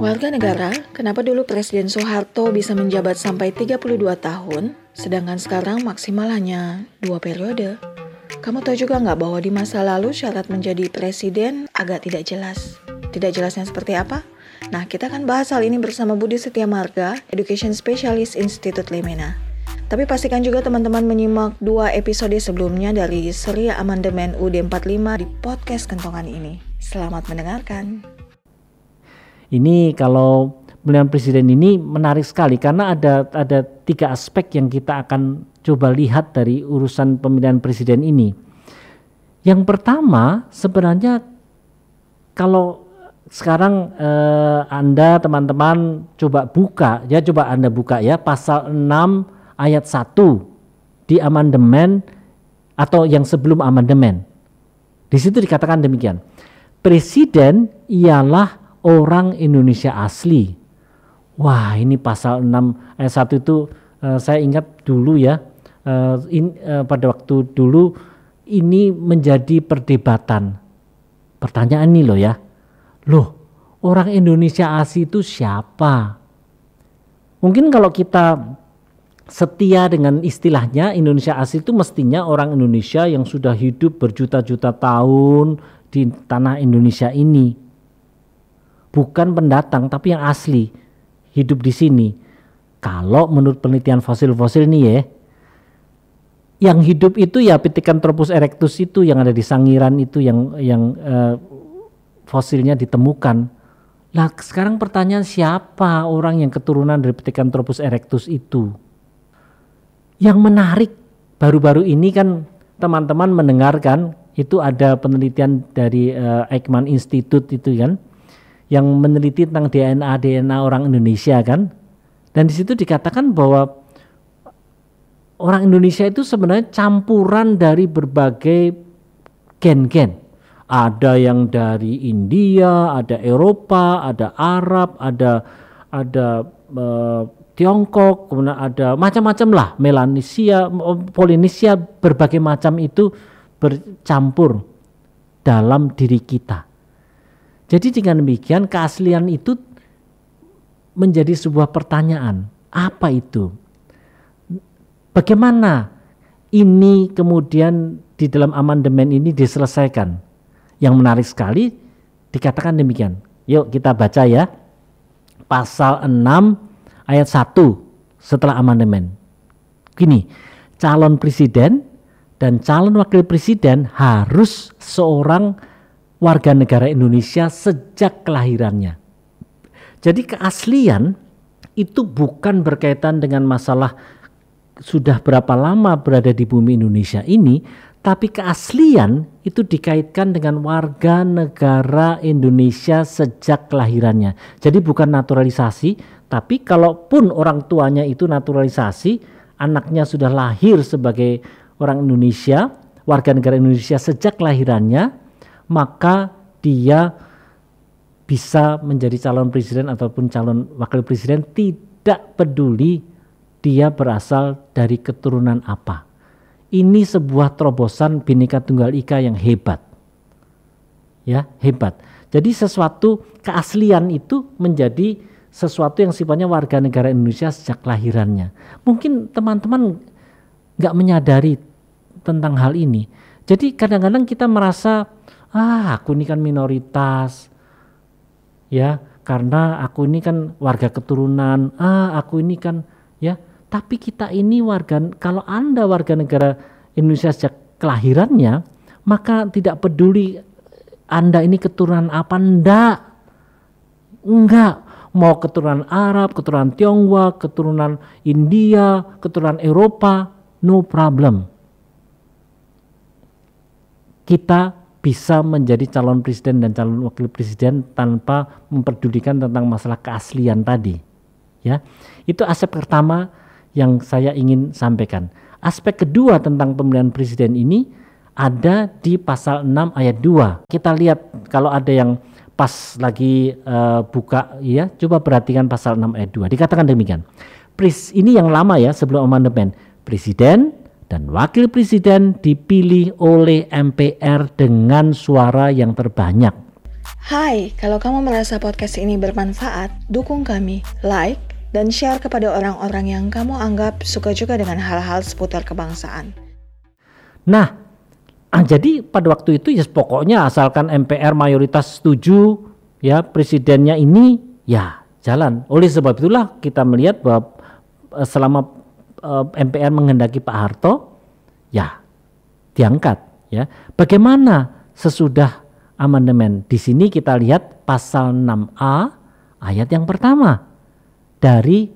Warga negara, kenapa dulu Presiden Soeharto bisa menjabat sampai 32 tahun, sedangkan sekarang maksimal hanya dua periode? Kamu tahu juga nggak bahwa di masa lalu syarat menjadi presiden agak tidak jelas? Tidak jelasnya seperti apa? Nah, kita akan bahas hal ini bersama Budi Setia Marga, Education Specialist Institute Lemena. Tapi pastikan juga teman-teman menyimak dua episode sebelumnya dari seri amandemen UD 45 di podcast kentongan ini. Selamat mendengarkan. Ini kalau pemilihan presiden ini menarik sekali karena ada ada tiga aspek yang kita akan coba lihat dari urusan pemilihan presiden ini. Yang pertama sebenarnya kalau sekarang eh, Anda teman-teman coba buka ya coba Anda buka ya pasal 6 ayat 1 di amandemen atau yang sebelum amandemen. Di situ dikatakan demikian. Presiden ialah orang Indonesia asli. Wah, ini pasal 6 ayat 1 itu uh, saya ingat dulu ya. Uh, in, uh, pada waktu dulu ini menjadi perdebatan. Pertanyaan ini loh ya. Loh, orang Indonesia asli itu siapa? Mungkin kalau kita setia dengan istilahnya Indonesia asli itu mestinya orang Indonesia yang sudah hidup berjuta-juta tahun di tanah Indonesia ini bukan pendatang tapi yang asli hidup di sini. Kalau menurut penelitian fosil-fosil nih ya, yang hidup itu ya Pithecanthropus erectus itu yang ada di Sangiran itu yang yang uh, fosilnya ditemukan. Lah sekarang pertanyaan siapa orang yang keturunan dari Pithecanthropus erectus itu? Yang menarik baru-baru ini kan teman-teman mendengarkan itu ada penelitian dari uh, Ekman Institute itu kan yang meneliti tentang DNA DNA orang Indonesia kan? Dan di situ dikatakan bahwa orang Indonesia itu sebenarnya campuran dari berbagai gen-gen. Ada yang dari India ada Eropa ada Arab ada ada uh, Tiongkok kemudian ada macam-macam lah Melanesia Polinesia berbagai macam itu bercampur dalam diri kita jadi dengan demikian keaslian itu menjadi sebuah pertanyaan. Apa itu? Bagaimana ini kemudian di dalam amandemen ini diselesaikan? Yang menarik sekali dikatakan demikian. Yuk kita baca ya. Pasal 6 ayat 1 setelah amandemen. Gini, calon presiden dan calon wakil presiden harus seorang warga negara Indonesia sejak kelahirannya. Jadi keaslian itu bukan berkaitan dengan masalah sudah berapa lama berada di bumi Indonesia ini, tapi keaslian itu dikaitkan dengan warga negara Indonesia sejak kelahirannya. Jadi bukan naturalisasi, tapi kalaupun orang tuanya itu naturalisasi, anaknya sudah lahir sebagai orang Indonesia, warga negara Indonesia sejak kelahirannya, maka dia bisa menjadi calon presiden ataupun calon wakil presiden tidak peduli dia berasal dari keturunan apa. Ini sebuah terobosan Bhinneka Tunggal Ika yang hebat. Ya, hebat. Jadi sesuatu keaslian itu menjadi sesuatu yang sifatnya warga negara Indonesia sejak lahirannya. Mungkin teman-teman nggak menyadari tentang hal ini. Jadi kadang-kadang kita merasa ah aku ini kan minoritas. Ya karena aku ini kan warga keturunan. Ah aku ini kan ya. Tapi kita ini warga kalau anda warga negara Indonesia sejak kelahirannya maka tidak peduli anda ini keturunan apa ndak. Enggak mau keturunan Arab keturunan Tionghoa keturunan India keturunan Eropa no problem. Kita bisa menjadi calon presiden dan calon wakil presiden tanpa memperdulikan tentang masalah keaslian tadi. Ya, itu aspek pertama yang saya ingin sampaikan. Aspek kedua tentang pemilihan presiden ini ada di pasal 6 ayat 2. Kita lihat kalau ada yang pas lagi uh, buka ya, coba perhatikan pasal 6 ayat 2. Dikatakan demikian. Pris ini yang lama ya sebelum amandemen. Presiden dan wakil presiden dipilih oleh MPR dengan suara yang terbanyak. Hai, kalau kamu merasa podcast ini bermanfaat, dukung kami, like, dan share kepada orang-orang yang kamu anggap suka juga dengan hal-hal seputar kebangsaan. Nah, ah, jadi pada waktu itu ya pokoknya asalkan MPR mayoritas setuju ya presidennya ini ya jalan. Oleh sebab itulah kita melihat bahwa eh, selama uh, eh, MPR menghendaki Pak Harto ya diangkat ya. Bagaimana sesudah amandemen? Di sini kita lihat pasal 6A ayat yang pertama dari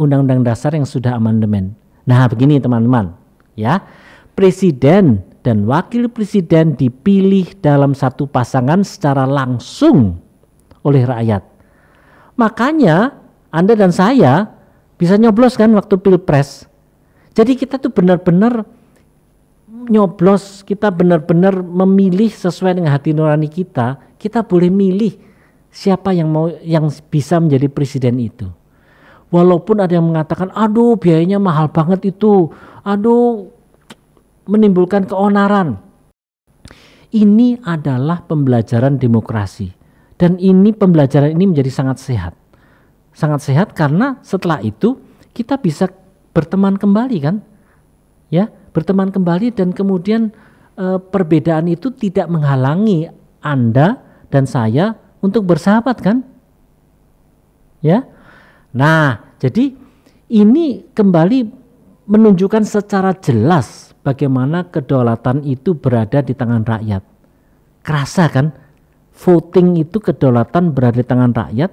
Undang-Undang Dasar yang sudah amandemen. Nah, begini teman-teman, ya. Presiden dan wakil presiden dipilih dalam satu pasangan secara langsung oleh rakyat. Makanya Anda dan saya bisa nyoblos kan waktu Pilpres. Jadi kita tuh benar-benar nyoblos, kita benar-benar memilih sesuai dengan hati nurani kita. Kita boleh milih siapa yang mau yang bisa menjadi presiden itu. Walaupun ada yang mengatakan, aduh biayanya mahal banget itu, aduh menimbulkan keonaran. Ini adalah pembelajaran demokrasi. Dan ini pembelajaran ini menjadi sangat sehat. Sangat sehat karena setelah itu kita bisa berteman kembali kan. Ya, berteman kembali dan kemudian e, perbedaan itu tidak menghalangi Anda dan saya untuk bersahabat kan? Ya, Nah, jadi ini kembali menunjukkan secara jelas bagaimana kedaulatan itu berada di tangan rakyat. Kerasa kan? Voting itu kedaulatan berada di tangan rakyat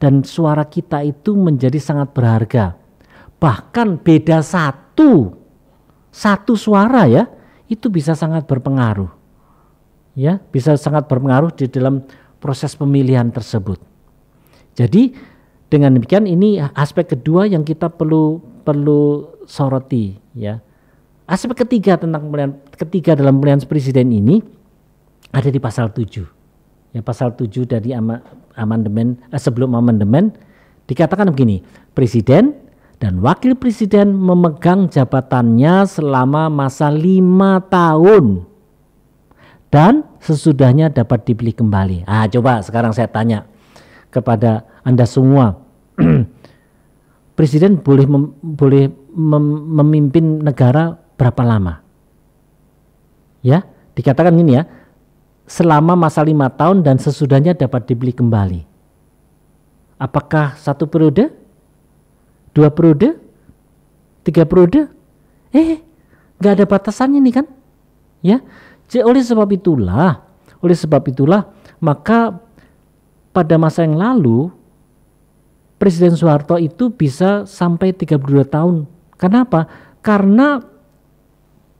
dan suara kita itu menjadi sangat berharga. Bahkan beda satu, satu suara ya, itu bisa sangat berpengaruh. Ya, bisa sangat berpengaruh di dalam proses pemilihan tersebut. Jadi dengan demikian ini aspek kedua yang kita perlu perlu soroti ya. Aspek ketiga tentang pemilihan ketiga dalam pemilihan presiden ini ada di pasal 7. Ya pasal 7 dari amandemen eh, sebelum amandemen dikatakan begini, presiden dan wakil presiden memegang jabatannya selama masa lima tahun dan sesudahnya dapat dipilih kembali. Ah, coba sekarang saya tanya kepada Anda semua. Presiden boleh mem, boleh mem, memimpin negara berapa lama? Ya, dikatakan gini ya, selama masa lima tahun dan sesudahnya dapat dibeli kembali. Apakah satu periode? Dua periode? Tiga periode? Eh, nggak ada batasannya nih kan? Ya, oleh sebab itulah, oleh sebab itulah maka pada masa yang lalu Presiden Soeharto itu bisa sampai 32 tahun. Kenapa? Karena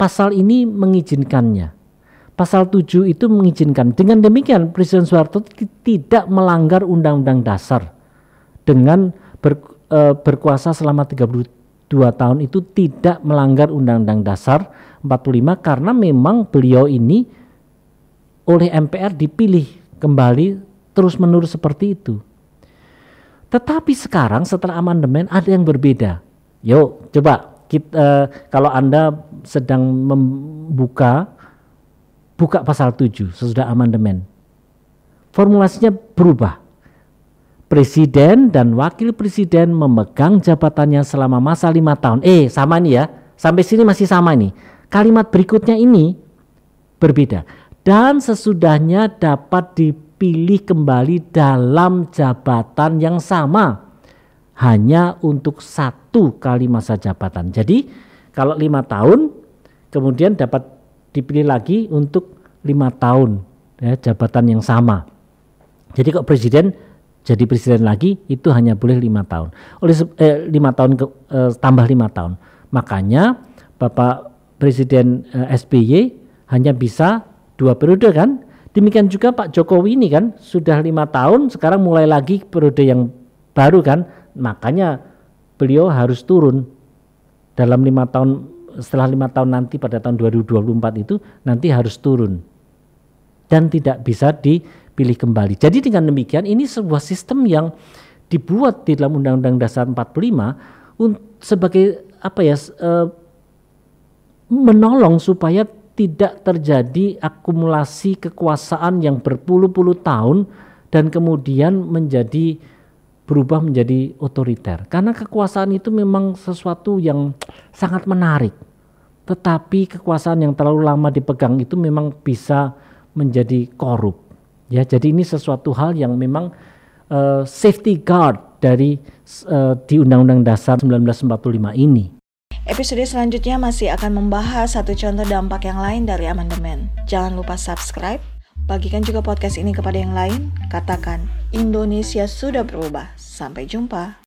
pasal ini mengizinkannya. Pasal 7 itu mengizinkan. Dengan demikian Presiden Soeharto tidak melanggar Undang-Undang Dasar dengan ber, e, berkuasa selama 32 tahun itu tidak melanggar Undang-Undang Dasar 45 karena memang beliau ini oleh MPR dipilih kembali terus menerus seperti itu. Tetapi sekarang setelah amandemen ada yang berbeda. Yuk coba kita, uh, kalau Anda sedang membuka buka pasal 7 sesudah amandemen. Formulasinya berubah. Presiden dan wakil presiden memegang jabatannya selama masa lima tahun. Eh sama nih ya, sampai sini masih sama nih. Kalimat berikutnya ini berbeda. Dan sesudahnya dapat di dipilih kembali dalam jabatan yang sama hanya untuk satu kali masa jabatan. Jadi kalau lima tahun kemudian dapat dipilih lagi untuk lima tahun ya, jabatan yang sama. Jadi kok presiden jadi presiden lagi itu hanya boleh lima tahun. Oleh eh, lima tahun ke, eh, tambah lima tahun. Makanya Bapak Presiden eh, SBY hanya bisa dua periode kan Demikian juga Pak Jokowi ini kan sudah lima tahun sekarang mulai lagi periode yang baru kan makanya beliau harus turun dalam lima tahun setelah lima tahun nanti pada tahun 2024 itu nanti harus turun dan tidak bisa dipilih kembali. Jadi dengan demikian ini sebuah sistem yang dibuat di dalam Undang-Undang Dasar 45 sebagai apa ya uh, menolong supaya tidak terjadi akumulasi kekuasaan yang berpuluh-puluh tahun dan kemudian menjadi berubah menjadi otoriter. Karena kekuasaan itu memang sesuatu yang sangat menarik. Tetapi kekuasaan yang terlalu lama dipegang itu memang bisa menjadi korup. Ya, jadi ini sesuatu hal yang memang uh, safety guard dari uh, di Undang-Undang Dasar 1945 ini. Episode selanjutnya masih akan membahas satu contoh dampak yang lain dari amandemen. Jangan lupa subscribe, bagikan juga podcast ini kepada yang lain, katakan Indonesia sudah berubah. Sampai jumpa.